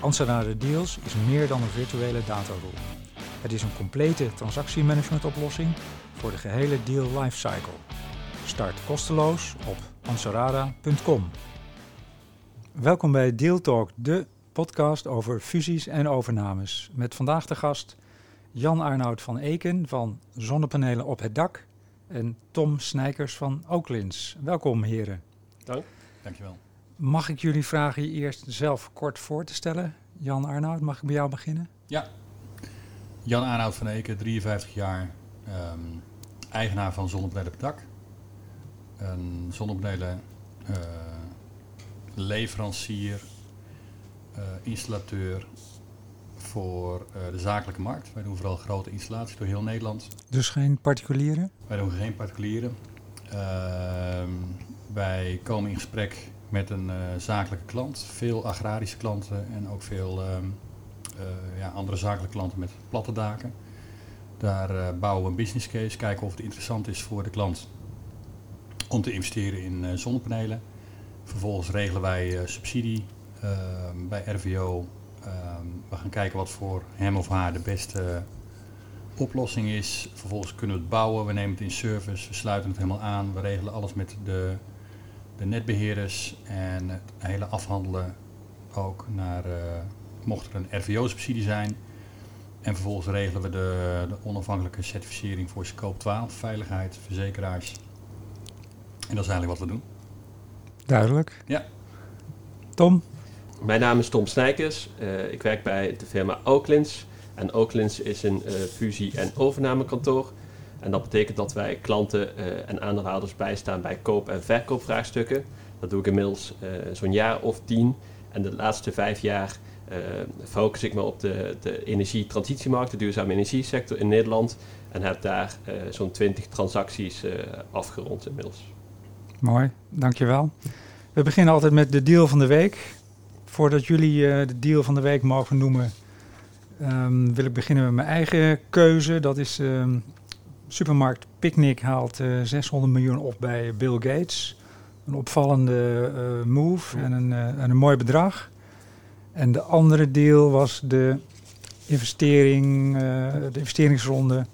Anserada Deals is meer dan een virtuele dataroom. Het is een complete transactiemanagement-oplossing voor de gehele deal lifecycle. Start kosteloos op ansarada.com. Welkom bij Deal Talk, de podcast over fusies en overnames. Met vandaag de gast Jan Arnoud van Eken van Zonnepanelen op het Dak en Tom Snijkers van Oaklins. Welkom heren. Dank. Dankjewel. Mag ik jullie vragen je eerst zelf kort voor te stellen? Jan Arnoud, mag ik bij jou beginnen? Ja. Jan Arnoud van Eken, 53 jaar, ehm, eigenaar van Zonnepanelen op Dak. Een zonnepanelen eh, leverancier, eh, installateur voor eh, de zakelijke markt. Wij doen vooral grote installaties door heel Nederland. Dus geen particulieren? Wij doen geen particulieren. Ehm, wij komen in gesprek met een eh, zakelijke klant, veel agrarische klanten en ook veel ehm, eh, ja, andere zakelijke klanten met platte daken. Daar eh, bouwen we een business case, kijken of het interessant is voor de klant om te investeren in zonnepanelen. Vervolgens regelen wij subsidie ehm, bij RVO. Ehm, we gaan kijken wat voor hem of haar de beste oplossing is. Vervolgens kunnen we het bouwen, we nemen het in service, we sluiten het helemaal aan. We regelen alles met de, de netbeheerders en het hele afhandelen ook naar, eh, mocht er een RVO-subsidie zijn. En vervolgens regelen we de, de onafhankelijke certificering voor scope 12, veiligheid, verzekeraars. En dat is eigenlijk wat we doen. Duidelijk. Ja. Tom? Mijn naam is Tom Snijkers. Eh, ik werk bij de firma Oaklins. En Oaklins is een eh, fusie- en overnamekantoor. En dat betekent dat wij klanten eh, en aandeelhouders bijstaan bij koop- en verkoopvraagstukken. Dat doe ik inmiddels eh, zo'n jaar of tien. En de laatste vijf jaar eh, focus ik me op de, de energietransitiemarkt, de duurzame energiesector in Nederland. En heb daar zo'n twintig transacties afgerond inmiddels. Mooi, dankjewel. We beginnen altijd met de deal van de week. Voordat jullie de deal van de week mogen noemen, ehm, wil ik beginnen met mijn eigen keuze. Dat is ehm, supermarkt Picnic haalt eh, 600 miljoen op bij Bill Gates. Een opvallende eh, move en een, eh, en een mooi bedrag. En de andere deal was de investering, eh, de investeringsronde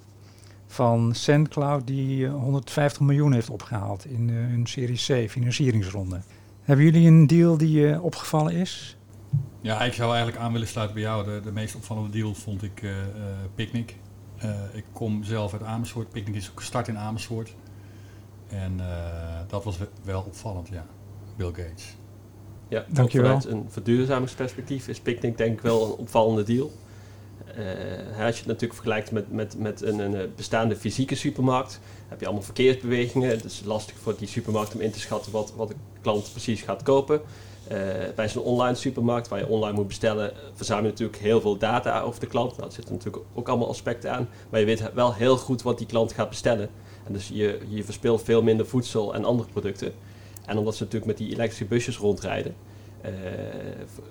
van SendCloud die eh, 150 miljoen heeft opgehaald in eh, hun Serie C financieringsronde. Hebben jullie een deal die opgevallen is? Ja, ik zou eigenlijk aan willen sluiten bij jou. De, de meest opvallende deal vond ik eh eh, Picnic. Eh, ik kom zelf uit Amersfoort. Picnic is ook gestart in Amersfoort. En eh, dat was we- wel opvallend, ja. Bill Gates. Ja, Dankjewel. Vanuit een verduurzamingsperspectief is Picnic denk ik wel een opvallende deal. Eh, als je het natuurlijk vergelijkt met, met, met een, een bestaande fysieke supermarkt, heb je allemaal verkeersbewegingen. Het is lastig voor die supermarkt om in te schatten wat, wat de klant precies gaat kopen. Eh, bij zo'n online supermarkt waar je online moet bestellen, eh, verzamel je natuurlijk heel veel data over de klant. Nou, daar zitten natuurlijk ook allemaal aspecten aan. Maar je weet wel heel goed wat die klant gaat bestellen. En dus je, je verspilt veel minder voedsel en andere producten. En omdat ze natuurlijk met die elektrische busjes rondrijden, eh,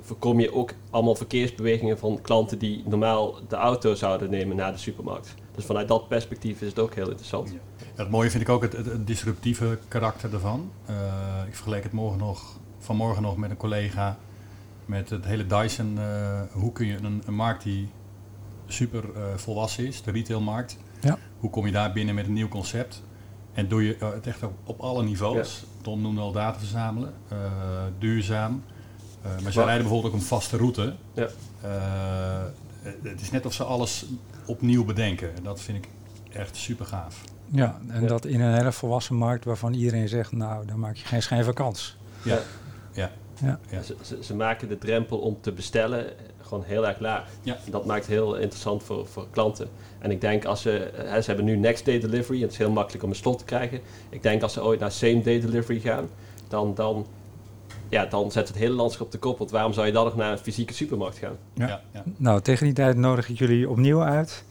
voorkom je ook allemaal verkeersbewegingen van klanten die normaal de auto zouden nemen naar de supermarkt. Dus vanuit dat perspectief is het ook heel interessant. Het mooie vind ik ook het, disruptieve karakter ervan. Ik vergeleek het morgen nog, vanmorgen nog met een collega met het hele Dyson. eh, hoe kun je een, een markt die super eh, volwassen is, de retailmarkt, Ja. hoe kom je daar binnen met een nieuw concept? En doe je eh, het echt op, op alle niveaus. Tom noemde al data verzamelen, eh, duurzaam. Eh, maar ze Maar- rijden bijvoorbeeld ook een vaste route. Ja. Eh, het is net of ze alles opnieuw bedenken. En dat vind ik echt super gaaf. Ja, en Ja. dat in een hele volwassen markt waarvan iedereen zegt, nou, dan maak je geen schijn van kans. Ja. Ja. Ja. Ja. Ze, ze, ze maken de drempel om te bestellen gewoon heel erg laag. Ja. Dat maakt het heel interessant voor, voor klanten. En ik denk als ze, eh, hè, ze hebben nu next day delivery, en het is heel makkelijk om een slot te krijgen. Ik denk als ze ooit naar same day delivery gaan, dan, dan ja, dan zet het hele landschap te kop. Want waarom zou je dan nog naar een fysieke supermarkt gaan? Ja. Ja, ja. Nou, tegen die tijd nodig ik jullie opnieuw uit.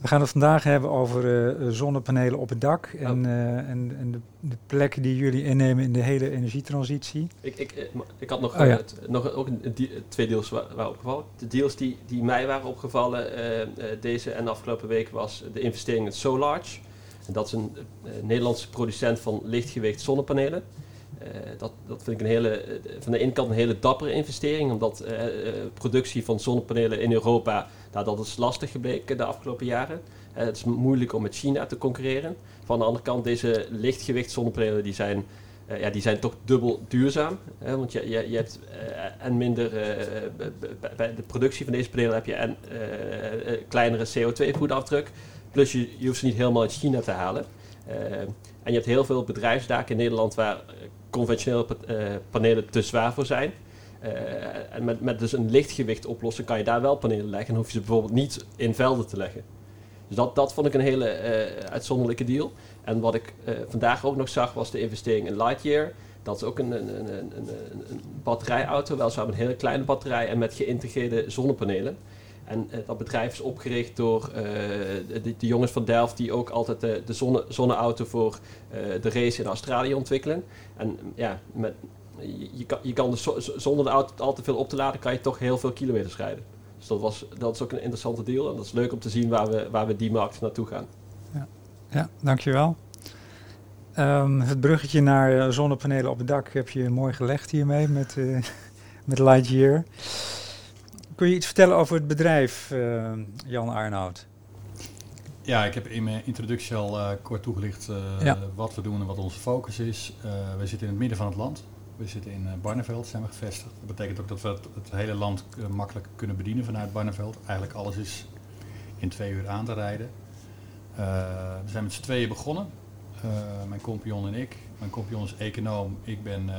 We gaan het vandaag hebben over eh, zonnepanelen op het dak en, eh, en, en de, de plek die jullie innemen in de hele energietransitie. Ik, ik, ik had nog, Oh, ja. eh, het- nog ook een, een die- twee deals waren opgevallen. De deals die, die mij waren opgevallen eh, eh, deze en de afgelopen week was de investering in Solarge. En dat is een Nederlandse producent van lichtgewicht zonnepanelen. Eh, dat, dat vind ik een hele, eh, van de ene kant een hele dappere investering, omdat eh, productie van zonnepanelen in Europa, nou, dat is lastig gebleken de afgelopen jaren. Het is moeilijk om met China te concurreren. Van de andere kant, deze lichtgewicht zonnepanelen die zijn ja, die zijn toch dubbel duurzaam. Hè? Want je, je, je hebt en minder, bij de productie van deze panelen heb je en kleinere CO2-voetafdruk. Plus je, je hoeft ze niet helemaal uit China te halen. En je hebt heel veel bedrijfsdaken in Nederland waar conventionele eh, panelen te zwaar voor zijn. Eh, en met, met dus een lichtgewicht oplossing kan je daar wel panelen leggen en hoef je ze bijvoorbeeld niet in velden te leggen. Dus dat, dat vond ik een hele eh, uitzonderlijke deal. En wat ik vandaag ook nog zag was de investering in Lightyear. Dat is ook een, een, een, een batterijauto, weliswaar met een hele kleine batterij en met geïntegreerde zonnepanelen. En eh, dat bedrijf is opgericht door eh, de, de jongens van Delft die ook altijd de, de zonne, zonneauto voor eh, de race in Australië ontwikkelen. En ja, met, je, kan, je zonder de auto al te veel op te laden, kan je toch heel veel kilometers rijden. Dus dat, was, dat is ook een interessante deal. En dat is leuk om te zien waar we, waar we die markt naartoe gaan. Ja, dankjewel. Ehm het bruggetje naar zonnepanelen op het dak heb je mooi gelegd hiermee met, eh, met Lightyear. Kun je iets vertellen over het bedrijf, eh, Jan Arnoud? Ja, ik heb in mijn introductie al eh, kort toegelicht eh, Ja. wat we doen en wat onze focus is. We zitten in het midden van het land. We zitten in Barneveld, zijn we gevestigd. Dat betekent ook dat we het, het hele land makkelijk kunnen bedienen vanuit Barneveld. Eigenlijk alles is in twee uur aan te rijden. We zijn met z'n tweeën begonnen. Mijn compagnon en ik. Mijn compagnon is econoom, ik ben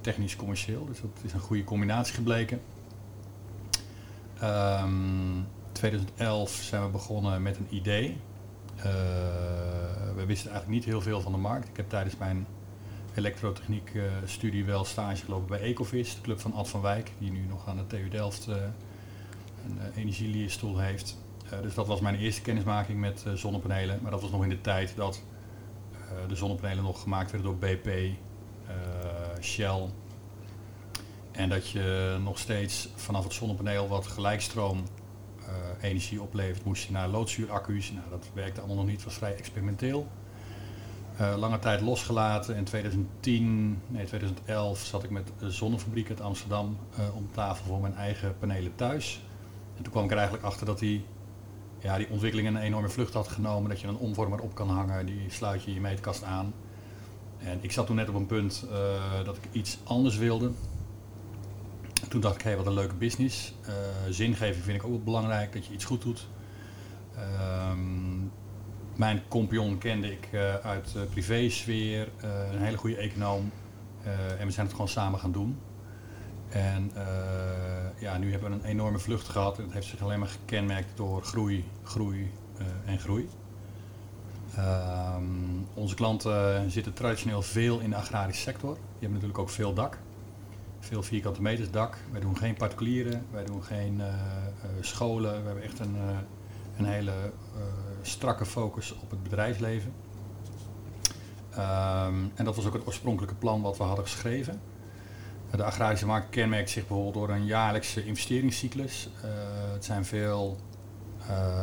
technisch commercieel. Dus dat is een goede combinatie gebleken. Ehm 2011 zijn we begonnen met een idee. Eh, we wisten eigenlijk niet heel veel van de markt. Ik heb tijdens mijn elektrotechniek eh, studie wel stage gelopen bij Ecovis, de club van Ad van Wijk, die nu nog aan de TU Delft eh, een energieleerstoel heeft. Dus dat was mijn eerste kennismaking met zonnepanelen. Maar dat was nog in de tijd dat de zonnepanelen nog gemaakt werden door BP, Shell. En dat je nog steeds vanaf het zonnepaneel wat gelijkstroom eh, energie oplevert, moest je naar loodzuuraccu's. Nou, dat werkte allemaal nog niet, was vrij experimenteel. Eh, lange tijd losgelaten. In 2010, nee 2011 zat ik met de Zonnefabriek uit Amsterdam eh, om tafel voor mijn eigen panelen thuis. En toen kwam ik er eigenlijk achter dat die, ja, die ontwikkeling een enorme vlucht had genomen. Dat je een omvormer op kan hangen, die sluit je je meetkast aan. En ik zat toen net op een punt dat ik iets anders wilde. Toen dacht ik, hey, wat een leuke business. Uh, zingeving vind ik ook wel belangrijk, dat je iets goed doet. Um, mijn compagnon kende ik uh, uit uh, privésfeer, uh, een hele goede econoom. en we zijn het gewoon samen gaan doen. En ja, nu hebben we een enorme vlucht gehad. Het heeft zich alleen maar gekenmerkt door groei, groei en groei. Um, onze klanten zitten traditioneel veel in de agrarische sector. Die hebben natuurlijk ook veel dak veel vierkante meters dak. Wij doen geen particulieren, wij doen geen uh, uh, scholen. We hebben echt een, uh, een hele strakke focus op het bedrijfsleven. Um, en dat was ook het oorspronkelijke plan wat we hadden geschreven. De agrarische markt kenmerkt zich bijvoorbeeld door een jaarlijkse investeringscyclus. het zijn veel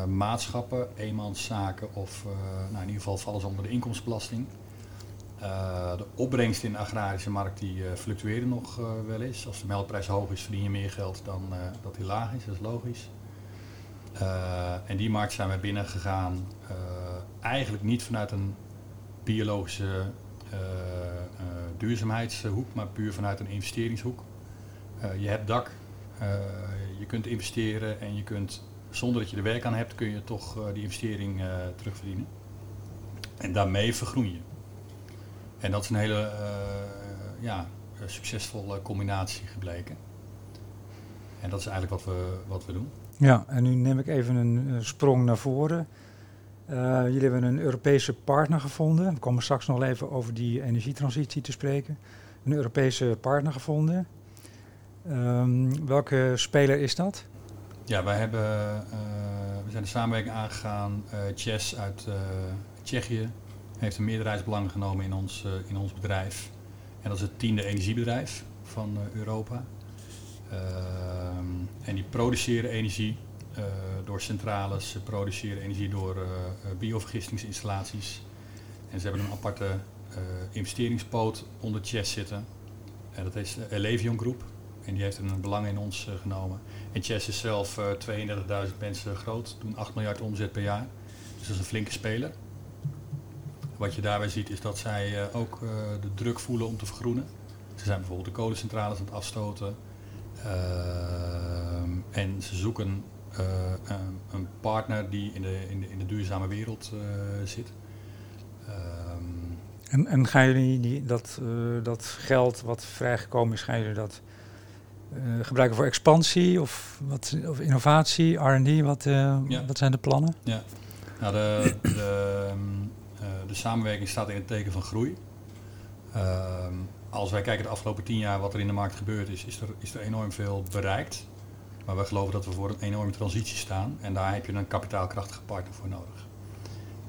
maatschappen, eenmanszaken of nou in ieder geval vallen ze onder de inkomstenbelasting. Uh, de opbrengst in de agrarische markt die uh, fluctueerde nog uh, wel eens. Als de meldprijs hoog is, verdien je meer geld dan dat die laag is. Dat is logisch. en die markt zijn we binnen gegaan. eigenlijk niet vanuit een biologische duurzaamheidshoek, maar puur vanuit een investeringshoek. je hebt dak, je kunt investeren en je kunt, zonder dat je er werk aan hebt, kun je toch die investering terugverdienen. En daarmee vergroen je. En dat is een hele uh, ja, succesvolle combinatie gebleken. En dat is eigenlijk wat we, wat we doen. Ja, en nu neem ik even een uh, sprong naar voren. Uh, jullie hebben een Europese partner gevonden. We komen straks nog even over die energietransitie te spreken. een Europese partner gevonden. Ehm, welke speler is dat? Ja, wij hebben, we zijn de samenwerking aangegaan. Chess uit Tsjechië heeft een meerderheidsbelang genomen in ons, in ons bedrijf. En dat is het tiende energiebedrijf van Europa. Ehm, en die produceren energie uh, door centrales, ze produceren energie door biovergistingsinstallaties. En ze hebben een aparte investeringspoot onder Chess zitten. En dat is Elevion Groep. En die heeft een belang in ons genomen. En Chess is zelf 32.000 mensen groot, doen 8 miljard omzet per jaar. Dus dat is een flinke speler. Wat je daarbij ziet is dat zij ook de druk voelen om te vergroenen. Ze zijn bijvoorbeeld de kolencentrales aan het afstoten. Ehm, en ze zoeken uh, een partner die in de, in de, in de duurzame wereld zit. Um, en, en gaan jullie die, dat, uh, dat geld wat vrijgekomen is, gaan jullie dat gebruiken voor expansie of, wat, of innovatie, R&D? Wat, ja. wat zijn de plannen? Ja, nou, de, de, um, de samenwerking staat in het teken van groei. Ehm, als wij kijken de afgelopen tien jaar wat er in de markt gebeurd is, is er, is er enorm veel bereikt. Maar we geloven dat we voor een enorme transitie staan en daar heb je een kapitaalkrachtige partner voor nodig.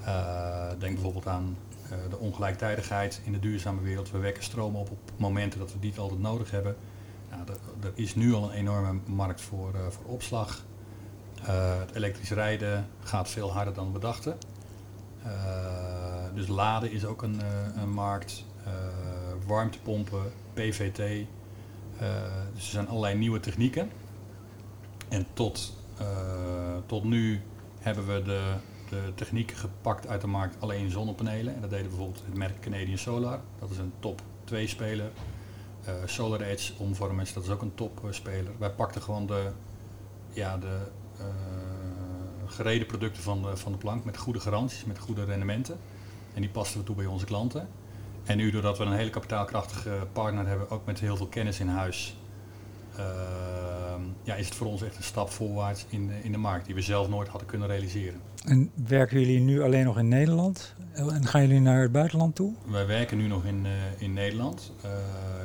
Uh, denk bijvoorbeeld aan uh, de ongelijktijdigheid in de duurzame wereld. We wekken stroom op op momenten dat we die altijd nodig hebben. Nou, er, is nu al een enorme markt voor, uh, voor opslag. het elektrisch rijden gaat veel harder dan we dachten. Dus laden is ook een, een markt. warmtepompen, PVT. dus er zijn allerlei nieuwe technieken. En tot, tot nu hebben we de, de techniek gepakt uit de markt alleen zonnepanelen. En dat deden bijvoorbeeld het merk Canadian Solar. Dat is een top 2 speler. Uh, Solar Edge omvormers, dat is ook een top speler. Wij pakten gewoon de, ja, de gereden producten van de, van de plank met goede garanties, met goede rendementen. En die pasten we toe bij onze klanten. En nu doordat we een hele kapitaalkrachtige partner hebben, ook met heel veel kennis in huis, Ehm, ja, is het voor ons echt een stap voorwaarts in de, in de markt die we zelf nooit hadden kunnen realiseren. En werken jullie nu alleen nog in Nederland? En gaan jullie naar het buitenland toe? Wij werken nu nog in, uh, in Nederland. Uh,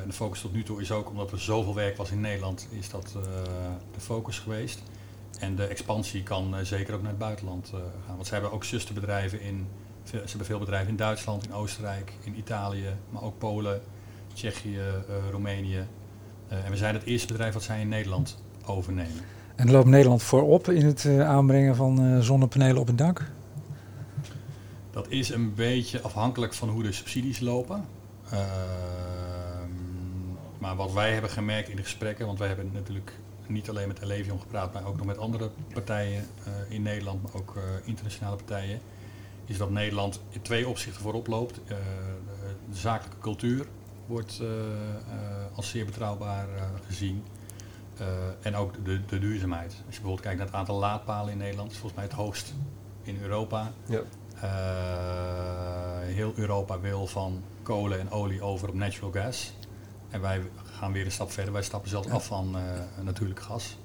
de focus tot nu toe is ook omdat er zoveel werk was in Nederland, is dat de focus geweest. En de expansie kan zeker ook naar het buitenland gaan. Want ze hebben ook zusterbedrijven in, ze hebben veel bedrijven in Duitsland, in Oostenrijk, in Italië, maar ook Polen, Tsjechië, Roemenië. Uh, en we zijn het eerste bedrijf wat zij in Nederland overnemen. En loopt Nederland voorop in het aanbrengen van zonnepanelen op het dak? Dat is een beetje afhankelijk van hoe de subsidies lopen. Ehm, maar wat wij hebben gemerkt in de gesprekken, want wij hebben natuurlijk niet alleen met Elevion gepraat, maar ook nog met andere partijen in Nederland, maar ook internationale partijen, is dat Nederland in twee opzichten voorop loopt. de zakelijke cultuur wordt als zeer betrouwbaar gezien. en ook de, de, duurzaamheid. Als je bijvoorbeeld kijkt naar het aantal laadpalen in Nederland, is volgens mij het hoogst in Europa. Ja. heel Europa wil van kolen en olie over op natural gas. En wij gaan weer een stap verder. Wij stappen zelfs ja. af van natuurlijk gas.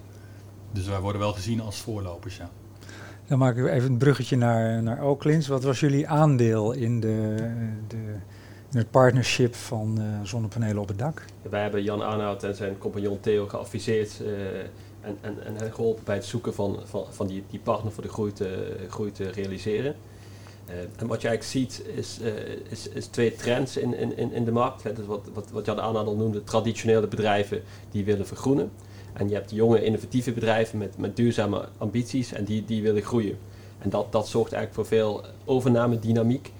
Dus wij worden wel gezien als voorlopers, ja. Dan maak ik even een bruggetje naar, naar Oaklins. Wat was jullie aandeel in de, de het partnership van uh, zonnepanelen op het dak. Wij hebben Jan Arnoud en zijn compagnon Theo geadviseerd uh, en, en, en geholpen bij het zoeken van, van, van die, die partner voor de groei te, groei te realiseren. Uh, en wat je eigenlijk ziet is, is, is, twee trends in, in, in de markt. Hè. Dus wat, wat, wat Jan al noemde, traditionele bedrijven die willen vergroenen. En je hebt jonge innovatieve bedrijven met, met duurzame ambities en die, die willen groeien. En dat, dat zorgt eigenlijk voor veel overname dynamiek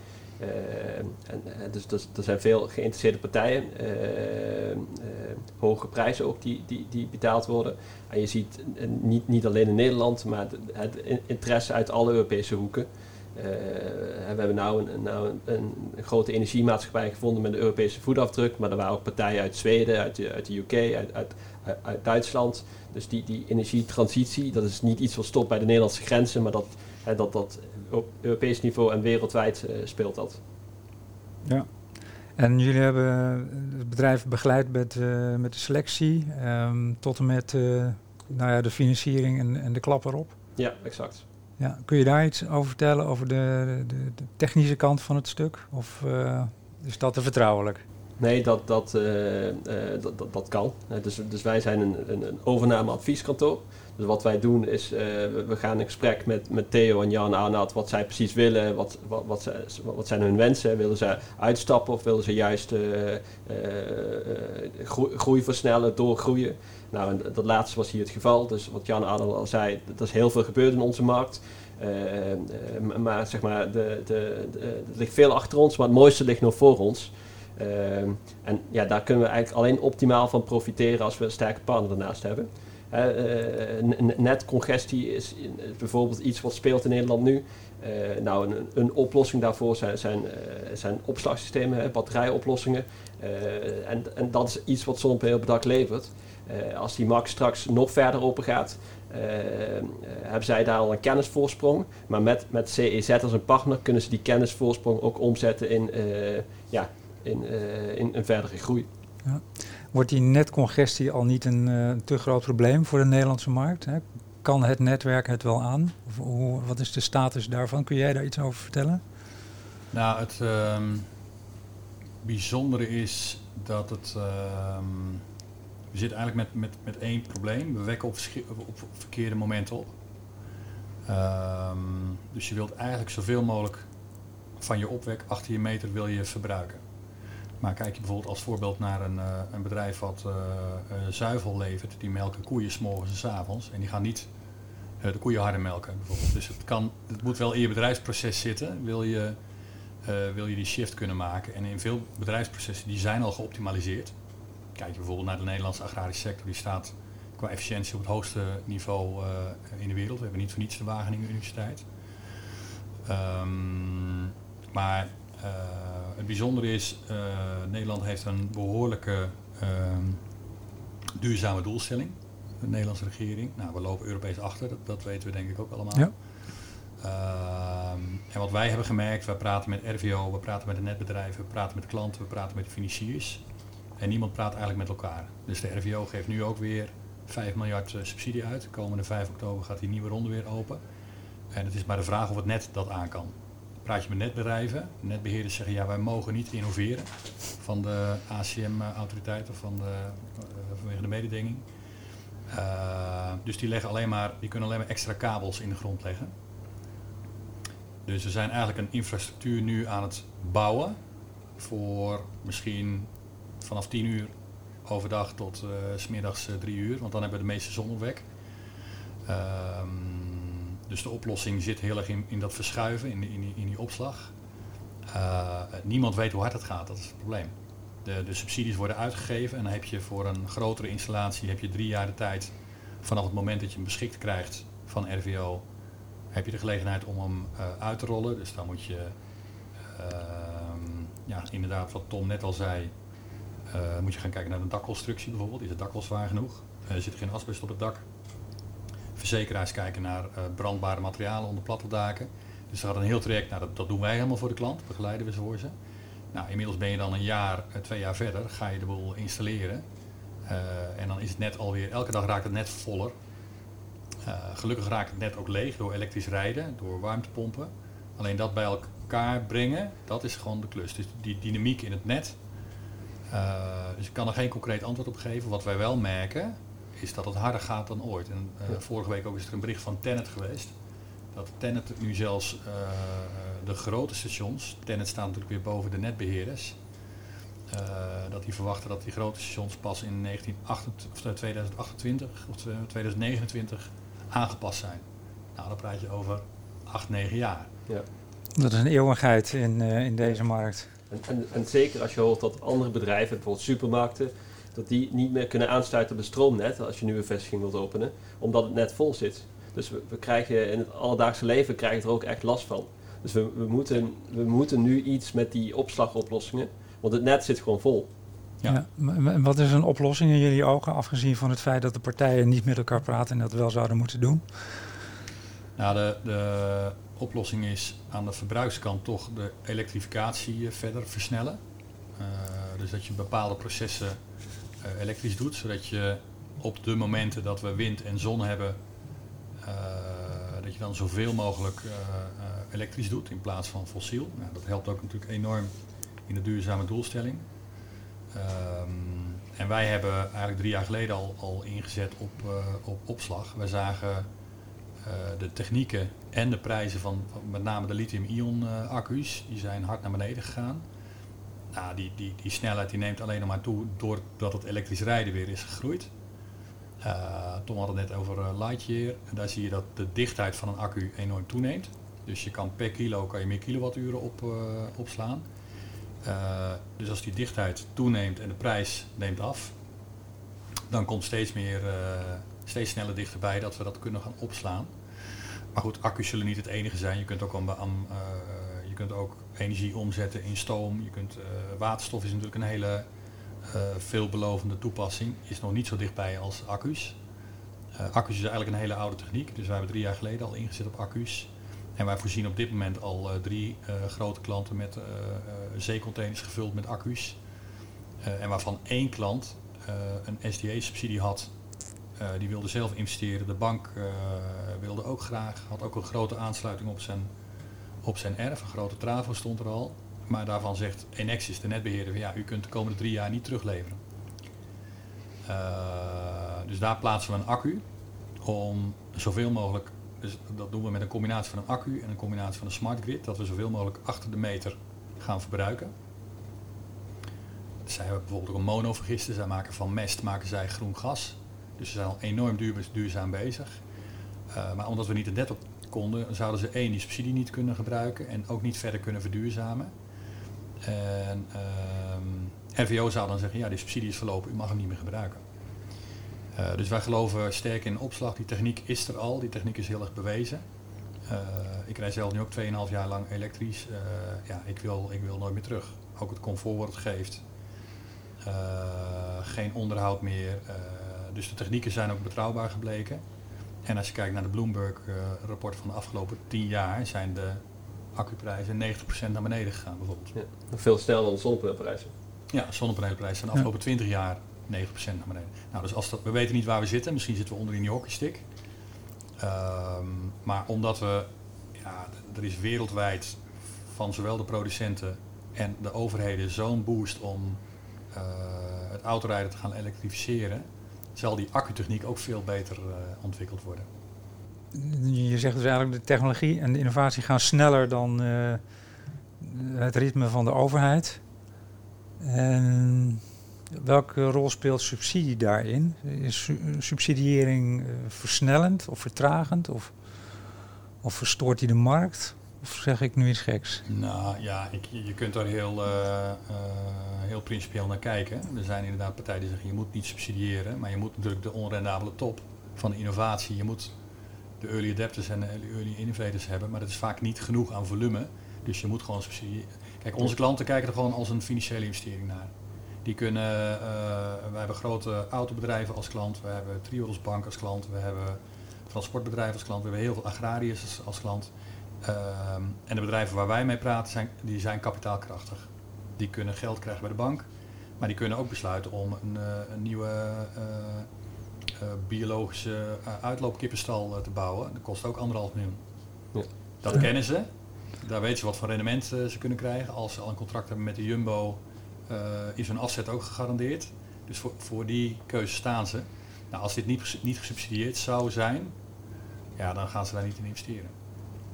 eh, en, eh, dus, dus, er zijn veel geïnteresseerde partijen, eh, hoge prijzen ook die, die, die betaald worden. En je ziet niet, niet alleen in Nederland, maar het, interesse uit alle Europese hoeken. Uh, we hebben nou, een, nou een, een, grote energiemaatschappij gevonden met een Europese voetafdruk, maar er waren ook partijen uit Zweden, uit de, uit de UK, uit, uit, uit, Duitsland. Dus die, die energietransitie, dat is niet iets wat stopt bij de Nederlandse grenzen, maar dat, dat, dat op Europees niveau en wereldwijd uh, speelt dat. Ja. En jullie hebben het bedrijf begeleid met, uh, met de selectie um, tot en met uh, nou ja, de financiering en, en de klap erop? Ja, exact. Ja, kun je daar iets over vertellen, over de, de, de technische kant van het stuk? Of is dat te vertrouwelijk? Nee, dat, dat, uh, uh, dat, dat, kan. dus, dus wij zijn een, een, een overname-advieskantoor. Dus wat wij doen is, we gaan in gesprek met, met Theo en Jan Arnoud wat zij precies willen, wat, wat, wat, wat zijn hun wensen. Willen ze uitstappen of willen ze juist groei, groei, versnellen, doorgroeien? Nou, dat laatste was hier het geval. Dus wat Jan Arnoud al zei, er is heel veel gebeurd in onze markt. maar zeg maar, de, de, het ligt veel achter ons, maar het mooiste ligt nog voor ons. Ehm, en ja, daar kunnen we eigenlijk alleen optimaal van profiteren als we een sterke partner ernaast hebben. Uh, netcongestie is bijvoorbeeld iets wat speelt in Nederland nu. Nou, een, een, oplossing daarvoor zijn, zijn, opslagsystemen, batterijoplossingen. en, en dat is iets wat Zonnepaneel op dak levert. Als die markt straks nog verder open gaat, hebben zij daar al een kennisvoorsprong. Maar met, met CEZ als een partner kunnen ze die kennisvoorsprong ook omzetten in ja, in, uh, in een verdere groei. Ja. Wordt die netcongestie al niet een uh, te groot probleem voor de Nederlandse markt? Hè? Kan het netwerk het wel aan? Of, hoe, wat is de status daarvan? Kun jij daar iets over vertellen? Nou, het um, bijzondere is dat het. Um, we zitten eigenlijk met, met, met één probleem. We wekken op, verkeerde momenten op. Um, dus je wilt eigenlijk zoveel mogelijk van je opwek achter je meter wil je verbruiken. Maar kijk je bijvoorbeeld als voorbeeld naar een, uh, een bedrijf wat uh, zuivel levert, die melken koeien s'morgens en s avonds. En die gaan niet de koeien harder melken bijvoorbeeld. Dus het, kan, het moet wel in je bedrijfsproces zitten, wil je, wil je die shift kunnen maken. En in veel bedrijfsprocessen die zijn al geoptimaliseerd. Kijk je bijvoorbeeld naar de Nederlandse agrarische sector, die staat qua efficiëntie op het hoogste niveau in de wereld. We hebben niet voor niets de Wageningen Universiteit. Um, maar uh, het bijzondere is, uh, Nederland heeft een behoorlijke uh, duurzame doelstelling. De Nederlandse regering. Nou, we lopen Europees achter, dat, dat weten we denk ik ook allemaal. Ja. Ehm, en wat wij hebben gemerkt, we praten met RVO, we praten met de netbedrijven, we praten met klanten, we praten met de financiers. En niemand praat eigenlijk met elkaar. Dus de RVO geeft nu ook weer 5 miljard uh, subsidie uit. De komende 5 oktober gaat die nieuwe ronde weer open. En het is maar de vraag of het net dat aan kan praat je met netbedrijven. Netbeheerders zeggen ja, wij mogen niet innoveren van de ACM-autoriteit of van de, uh, vanwege de mededinging. Uh, dus die, leggen alleen maar, die kunnen alleen maar extra kabels in de grond leggen. Dus we zijn eigenlijk een infrastructuur nu aan het bouwen voor misschien vanaf 10 uur overdag tot uh, smiddags 3 uur, want dan hebben we de meeste zon weg. Ehm, dus de oplossing zit heel erg in, in dat verschuiven, in, in, die, in die opslag. Uh, niemand weet hoe hard het gaat, dat is het probleem. De, de, subsidies worden uitgegeven en dan heb je voor een grotere installatie heb je drie jaar de tijd vanaf het moment dat je hem beschikt krijgt van RVO, heb je de gelegenheid om hem uit te rollen. Dus dan moet je, uh, ja, inderdaad, wat Tom net al zei, moet je gaan kijken naar de dakconstructie bijvoorbeeld. Is het dak wel zwaar genoeg? Er zit geen asbest op het dak verzekeraars kijken naar uh, brandbare materialen onder platte daken. Dus er gaat een heel traject, nou, dat, doen wij helemaal voor de klant, begeleiden we ze voor ze. Nou, inmiddels ben je dan een jaar, twee jaar verder, ga je de boel installeren. En dan is het net alweer, elke dag raakt het net voller. gelukkig raakt het net ook leeg door elektrisch rijden, door warmtepompen. Alleen dat bij elkaar brengen, dat is gewoon de klus. Dus die dynamiek in het net. Dus ik kan er geen concreet antwoord op geven. Wat wij wel merken, is dat het harder gaat dan ooit. En uh, vorige week ook is er een bericht van Tennet geweest. Dat Tennet nu zelfs uh, de grote stations, Tennet staat natuurlijk weer boven de netbeheerders, uh, dat die verwachten dat die grote stations pas in 1928, of 2028 of 2029 aangepast zijn. Nou, dan praat je over 8, 9 jaar. Ja. Dat is een eeuwigheid in, in deze markt. En, en, en, zeker als je hoort dat andere bedrijven, bijvoorbeeld supermarkten, dat die niet meer kunnen aansluiten op het stroomnet als je nu een vestiging wilt openen, omdat het net vol zit. Dus we, we krijgen in het alledaagse leven krijgen er ook echt last van. Dus we, we, moeten, we moeten nu iets met die opslagoplossingen, want het net zit gewoon vol. Ja. ja. wat is een oplossing in jullie ogen, afgezien van het feit dat de partijen niet met elkaar praten en dat wel zouden moeten doen? Nou, de, de oplossing is aan de verbruikskant toch de elektrificatie verder versnellen. Uh, dus dat je bepaalde processen uh, elektrisch doet, zodat je op de momenten dat we wind en zon hebben, dat je dan zoveel mogelijk elektrisch doet in plaats van fossiel. Nou, dat helpt ook natuurlijk enorm in de duurzame doelstelling. Ehm, en wij hebben eigenlijk drie jaar geleden al, al ingezet op, op opslag. Wij zagen de technieken en de prijzen van, met name de lithium-ion accu's, die zijn hard naar beneden gegaan. Nou, die, die, die snelheid die neemt alleen nog maar toe doordat het elektrisch rijden weer is gegroeid. Uh, Tom had het net over uh, Lightyear. En daar zie je dat de dichtheid van een accu enorm toeneemt. Dus je kan per kilo kan je meer kilowatturen op, opslaan. dus als die dichtheid toeneemt en de prijs neemt af, dan komt steeds meer, steeds sneller dichterbij dat we dat kunnen gaan opslaan. Maar goed, accu's zullen niet het enige zijn. Je kunt ook, aan, je kunt ook energie omzetten in stoom. Je kunt, waterstof is natuurlijk een hele uh, veelbelovende toepassing is nog niet zo dichtbij als accu's. Accu's is eigenlijk een hele oude techniek, dus wij hebben drie jaar geleden al ingezet op accu's. En wij voorzien op dit moment al drie grote klanten met zeecontainers gevuld met accu's. en waarvan één klant een SDA-subsidie had. Die wilde zelf investeren. De bank wilde ook graag, had ook een grote aansluiting op zijn, op zijn erf. Een grote travo stond er al. Maar daarvan zegt Enexis, de netbeheerder, ja, u kunt de komende drie jaar niet terugleveren. Uh, dus daar plaatsen we een accu om zoveel mogelijk, dus dat doen we met een combinatie van een accu en een combinatie van een smart grid, dat we zoveel mogelijk achter de meter gaan verbruiken. Zij hebben bijvoorbeeld ook een monovergister, zij maken van mest maken zij groen gas. Dus ze zijn al enorm duur, duurzaam bezig. Uh, maar omdat we niet de net op konden, zouden ze één die subsidie niet kunnen gebruiken en ook niet verder kunnen verduurzamen. En um, RVO zou dan zeggen, ja, die subsidie is verlopen, u mag hem niet meer gebruiken. Uh, dus wij geloven sterk in opslag. Die techniek is er al, die techniek is heel erg bewezen. Uh, ik rij zelf nu ook 2,5 jaar lang elektrisch. Uh, ja, ik wil, ik wil nooit meer terug. Ook het comfort wat het geeft. geen onderhoud meer. Dus de technieken zijn ook betrouwbaar gebleken. En als je kijkt naar de Bloomberg-rapport van de afgelopen 10 jaar, zijn de accuprijzen 90% naar beneden gegaan bijvoorbeeld. Ja, veel sneller dan de zonnepaneelprijzen. Ja, zonnepaneelprijzen zijn de afgelopen 20 jaar 9% naar beneden. Nou, dus als dat, we weten niet waar we zitten, misschien zitten we onder in die hockeystick. Um, maar omdat we, ja, er is wereldwijd van zowel de producenten en de overheden zo'n boost om uh, het autorijden te gaan elektrificeren, zal die accutechniek ook veel beter uh, ontwikkeld worden je zegt dus eigenlijk de technologie en de innovatie gaan sneller dan uh, het ritme van de overheid. En welke rol speelt subsidie daarin? Is subsidiëring uh, versnellend of vertragend? Of, of verstoort die de markt? Of zeg ik nu iets geks? Nou ja, ik, je kunt daar heel, uh, heel principieel naar kijken. Er zijn inderdaad partijen die zeggen je moet niet subsidiëren, maar je moet natuurlijk de onrendabele top van innovatie, je moet de early adapters en de early innovators hebben, maar dat is vaak niet genoeg aan volume. Dus je moet gewoon subsidie. Kijk, onze klanten kijken er gewoon als een financiële investering naar. Die kunnen, uh, we hebben grote autobedrijven als klant, we hebben Triodos Bank als klant, we hebben transportbedrijven als klant, we hebben heel veel agrariërs als klant. Uh, en de bedrijven waar wij mee praten, zijn, die zijn kapitaalkrachtig. Die kunnen geld krijgen bij de bank, maar die kunnen ook besluiten om een, uh, een nieuwe uh, biologische uh, uitloopkippenstal te bouwen. Dat kost ook anderhalf miljoen. Ja. Dat kennen ze. Daar weten ze wat voor rendement ze kunnen krijgen. Als ze al een contract hebben met de Jumbo, is hun afzet ook gegarandeerd. Dus voor, voor die keuze staan ze. Nou, als dit niet, niet gesubsidieerd zou zijn, ja, dan gaan ze daar niet in investeren.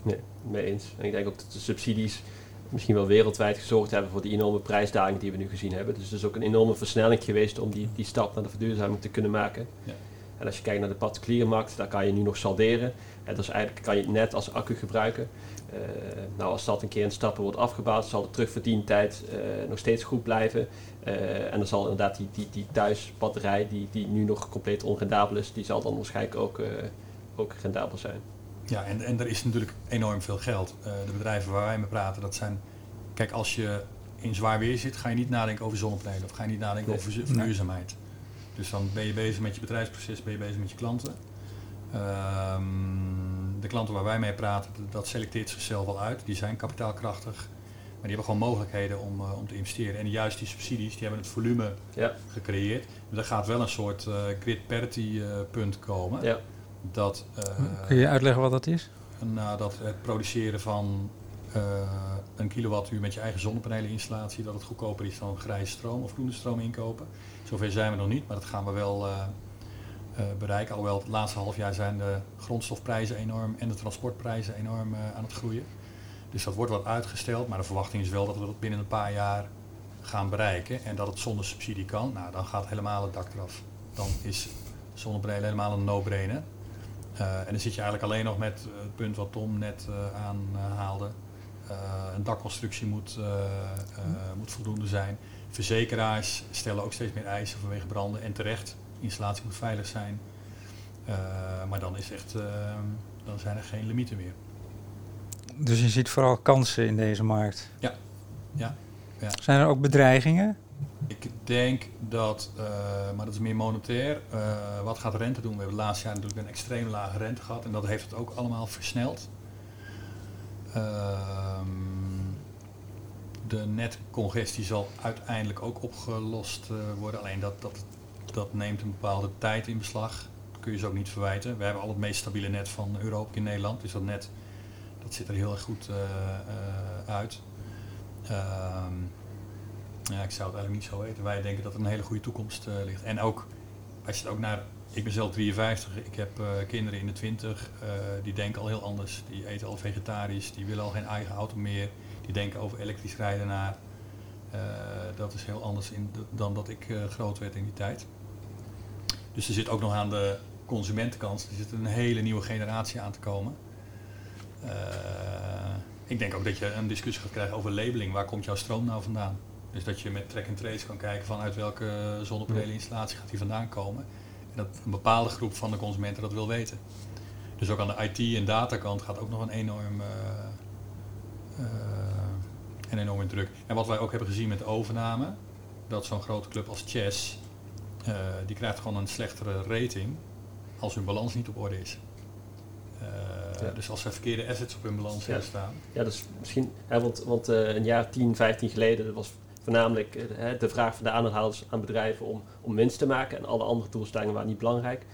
Nee, mee eens. En ik denk ook dat de subsidies misschien wel wereldwijd gezorgd hebben voor die enorme prijsdaling die we nu gezien hebben. Dus het is ook een enorme versnelling geweest om die, die stap naar de verduurzaming te kunnen maken. Ja. En als je kijkt naar de particuliere markt, daar kan je nu nog salderen. En dus eigenlijk kan je het net als accu gebruiken. Uh, nou, als dat een keer in stappen wordt afgebouwd, zal de terugverdientijd uh, nog steeds goed blijven. Uh, en dan zal inderdaad die, die, die thuisbatterij, die, die nu nog compleet onrendabel is, die zal dan waarschijnlijk ook, ook rendabel zijn. Ja, en, en er is natuurlijk enorm veel geld. de bedrijven waar wij mee praten, dat zijn... Kijk, als je in zwaar weer zit, ga je niet nadenken over zonnepanelen of ga je niet nadenken nee. over verduurzaamheid. Nee. Dus dan ben je bezig met je bedrijfsproces, ben je bezig met je klanten. Um, de klanten waar wij mee praten, dat selecteert zichzelf wel uit. Die zijn kapitaalkrachtig. Maar die hebben gewoon mogelijkheden om, uh, om te investeren. En juist die subsidies, die hebben het volume ja. gecreëerd. Er gaat wel een soort uh, grid parity uh, punt komen. Ja. Dat, Kun je uitleggen wat dat is? Nou, dat het produceren van een kilowattuur met je eigen zonnepaneleninstallatie, dat het goedkoper is dan grijze stroom of groene stroom inkopen. Zover zijn we nog niet, maar dat gaan we wel bereiken. Alhoewel het laatste half jaar zijn de grondstofprijzen enorm en de transportprijzen enorm aan het groeien. Dus dat wordt wat uitgesteld, maar de verwachting is wel dat we dat binnen een paar jaar gaan bereiken en dat het zonder subsidie kan. Nou, dan gaat helemaal het dak eraf. Dan is zonnepanelen helemaal een no-brainer. Uh, en dan zit je eigenlijk alleen nog met het punt wat Tom net uh, aanhaalde. Een dakconstructie moet, moet voldoende zijn. Verzekeraars stellen ook steeds meer eisen vanwege branden en terecht. De installatie moet veilig zijn. maar dan, is echt, dan zijn er geen limieten meer. Dus je ziet vooral kansen in deze markt? Ja. ja. ja. Zijn er ook bedreigingen? Ik denk dat, uh, maar dat is meer monetair, uh, wat gaat rente doen? We hebben het laatste jaar natuurlijk een extreem lage rente gehad en dat heeft het ook allemaal versneld. Uh, de netcongestie zal uiteindelijk ook opgelost eh, worden, alleen dat, dat, dat neemt een bepaalde tijd in beslag. Dat kun je ze ook niet verwijten. We hebben al het meest stabiele net van Europa in Nederland, dus dat net dat ziet er heel erg goed uit. Ehm, ja, ik zou het eigenlijk niet zo weten. Wij denken dat er een hele goede toekomst uh, ligt. En ook, als je het ook naar... Ik ben zelf 53, ik heb uh, kinderen in de 20, uh, eh, die denken al heel anders. Die eten al vegetarisch, die willen al geen eigen auto meer. Die denken over elektrisch rijden naar. dat is heel anders in dan dat ik groot werd in die tijd. Dus er zit ook nog aan de consumentenkant, er zit een hele nieuwe generatie aan te komen. ik denk ook dat je een discussie gaat krijgen over labeling. Waar komt jouw stroom nou vandaan? Dus dat je met track and trace kan kijken van uit welke zonnepaleninstallatie gaat die vandaan komen. En dat een bepaalde groep van de consumenten dat wil weten. Dus ook aan de IT- en datakant gaat ook nog een enorm, uh, uh, een enorme druk. En wat wij ook hebben gezien met de overname, dat zo'n grote club als Chess, uh, die krijgt gewoon een slechtere rating als hun balans niet op orde is. Ja. Dus als er verkeerde assets op hun balans ja. staan. Ja, dus misschien, hè, want, want een jaar 10, 15 geleden, was voornamelijk uh, de vraag van de aandeelhouders aan bedrijven om, om winst te maken en alle andere doelstellingen waren niet belangrijk.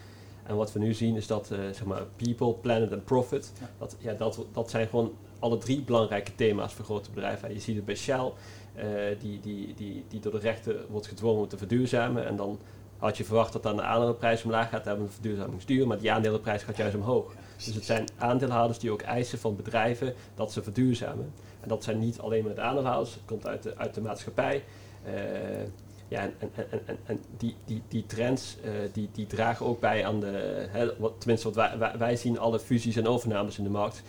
En wat we nu zien is dat uh, zeg maar people, planet en profit, ja. Dat, ja, dat, dat zijn gewoon alle drie belangrijke thema's voor grote bedrijven. je ziet het bij Shell, uh, die, die, die, die door de rechter wordt gedwongen om te verduurzamen. En dan had je verwacht dat dan de aandelenprijs omlaag gaat, hebben een verduurzamingsduur, maar die aandelenprijs gaat juist omhoog. Dus het zijn aandeelhouders die ook eisen van bedrijven dat ze verduurzamen. En dat zijn niet alleen maar de aandeelhouders, het komt uit de, uit de maatschappij. Uh, ja, en, en, en, en, die, die, die trends uh, die, die dragen ook bij aan de, hè, wat, tenminste wat wij, wij, zien alle fusies en overnames in de markt.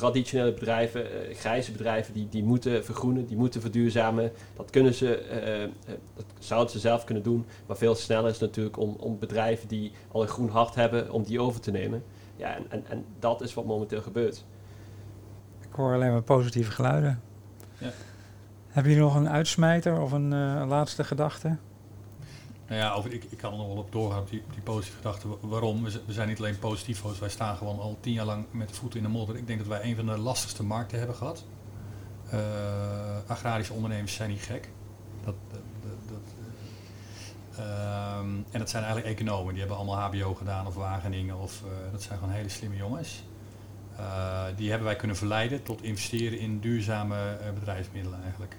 Traditionele bedrijven, uh, grijze bedrijven, die, die moeten vergroenen, die moeten verduurzamen. Dat kunnen ze, dat zouden ze zelf kunnen doen. Maar veel sneller is natuurlijk om, om bedrijven die al een groen hart hebben, om die over te nemen. Ja, en, en, en dat is wat momenteel gebeurt. Ik hoor alleen maar positieve geluiden. Ja. Hebben jullie nog een uitsmijter of een uh, laatste gedachte? Nou ja, over, ik, ik kan er nog wel op doorgaan, die, die positieve gedachte. Waarom? We, zijn niet alleen positief, wij staan gewoon al tien jaar lang met de voeten in de modder. Ik denk dat wij een van de lastigste markten hebben gehad. Uh, agrarische ondernemers zijn niet gek. Dat, dat, dat, um, en dat zijn eigenlijk economen, die hebben allemaal HBO gedaan of Wageningen. Of, uh, dat zijn gewoon hele slimme jongens. Die hebben wij kunnen verleiden tot investeren in duurzame bedrijfsmiddelen eigenlijk.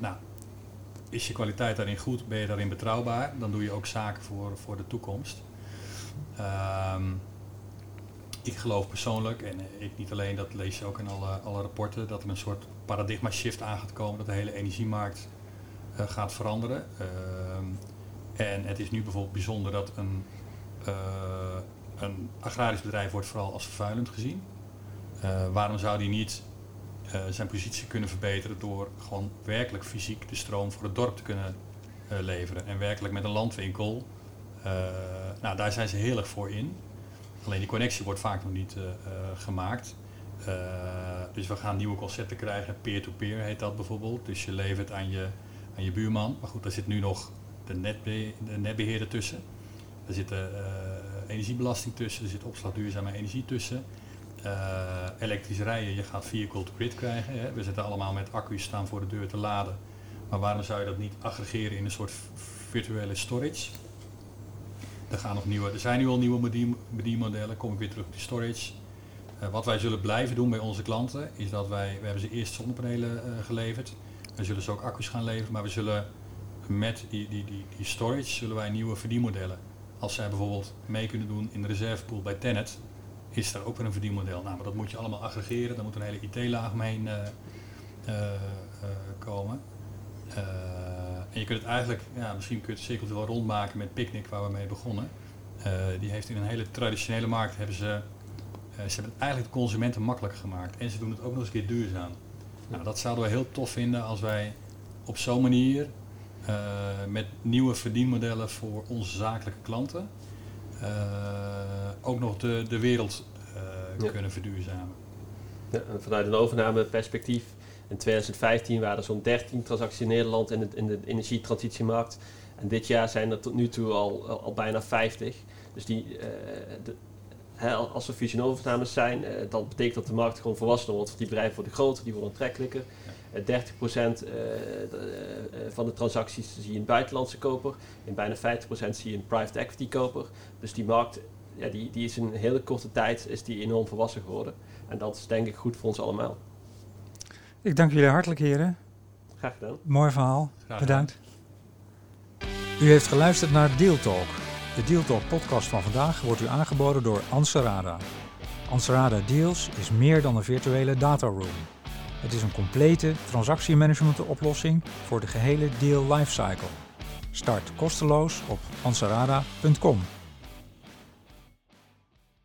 nou, is je kwaliteit daarin goed, ben je daarin betrouwbaar, dan doe je ook zaken voor, voor de toekomst. Ehm, ik geloof persoonlijk, en ik niet alleen, dat lees je ook in alle, alle rapporten, dat er een soort paradigma shift aan gaat komen, dat de hele energiemarkt uh, gaat veranderen. Ehm, en het is nu bijvoorbeeld bijzonder dat een, uh, een agrarisch bedrijf wordt vooral als vervuilend gezien. Uh, waarom zou die niet zijn positie kunnen verbeteren door gewoon werkelijk fysiek de stroom voor het dorp te kunnen leveren. En werkelijk met een landwinkel, nou daar zijn ze heel erg voor in. Alleen die connectie wordt vaak nog niet gemaakt. dus we gaan nieuwe concepten krijgen, peer-to-peer -peer heet dat bijvoorbeeld. Dus je levert aan je aan je buurman. Maar goed, daar zit nu nog de, netbe de netbeheerder tussen. Er zit energiebelasting tussen, er zit opslag duurzame energie tussen. Uh, elektrisch rijden, je gaat vehicle to grid krijgen. Hè. We zitten allemaal met accu's staan voor de deur te laden. Maar waarom zou je dat niet aggregeren in een soort virtuele storage? Er, gaan nog nieuwe, er zijn nu al nieuwe bedien, bedienmodellen, kom ik weer terug op die storage. Eh, wat wij zullen blijven doen bij onze klanten is dat wij, we hebben ze eerst zonnepanelen uh, geleverd. We zullen ze ook accu's gaan leveren, maar we zullen met die, die, die, die storage zullen wij nieuwe verdienmodellen. Als zij bijvoorbeeld mee kunnen doen in de reservepool bij Tenet, is daar ook weer een verdienmodel. Nou, maar dat moet je allemaal aggregeren, daar moet een hele IT-laag omheen uh, komen. en je kunt het eigenlijk, ja, misschien kun je het cirkeltje wel rondmaken met Picnic waar we mee begonnen. die heeft in een hele traditionele markt hebben ze eh, ze hebben het eigenlijk de consumenten makkelijker gemaakt. En ze doen het ook nog eens een keer duurzaam. Nou, dat zouden we heel tof vinden als wij op zo'n manier uh, met nieuwe verdienmodellen voor onze zakelijke klanten uh, ook nog de, de wereld ja. kunnen verduurzamen. Ja, vanuit een overnameperspectief, in 2015 waren er zo'n 13 transacties in Nederland in, het, in de energietransitiemarkt. En dit jaar zijn er tot nu toe al, al, al bijna 50. Dus die, de, als er fusionovernames zijn, uh, dat betekent dat de markt gewoon volwassener wordt. Want die bedrijven worden groter, die worden aantrekkelijker. Ja. Uh, 30% uh, van de transacties zie je een buitenlandse koper. In bijna 50% zie je een private equity koper. Dus die markt ja, die, die is in een hele korte tijd is die enorm volwassen geworden. En dat is denk ik goed voor ons allemaal. Ik dank jullie hartelijk heren. Graag gedaan. Mooi verhaal. Graag Bedankt. U heeft geluisterd naar Deal Talk. De Deal Talk podcast van vandaag wordt u aangeboden door Anserada. Anserada Deals is meer dan een virtuele dataroom. Het is een complete transactiemanagement oplossing voor de gehele deal lifecycle. Start kosteloos op anserada.com.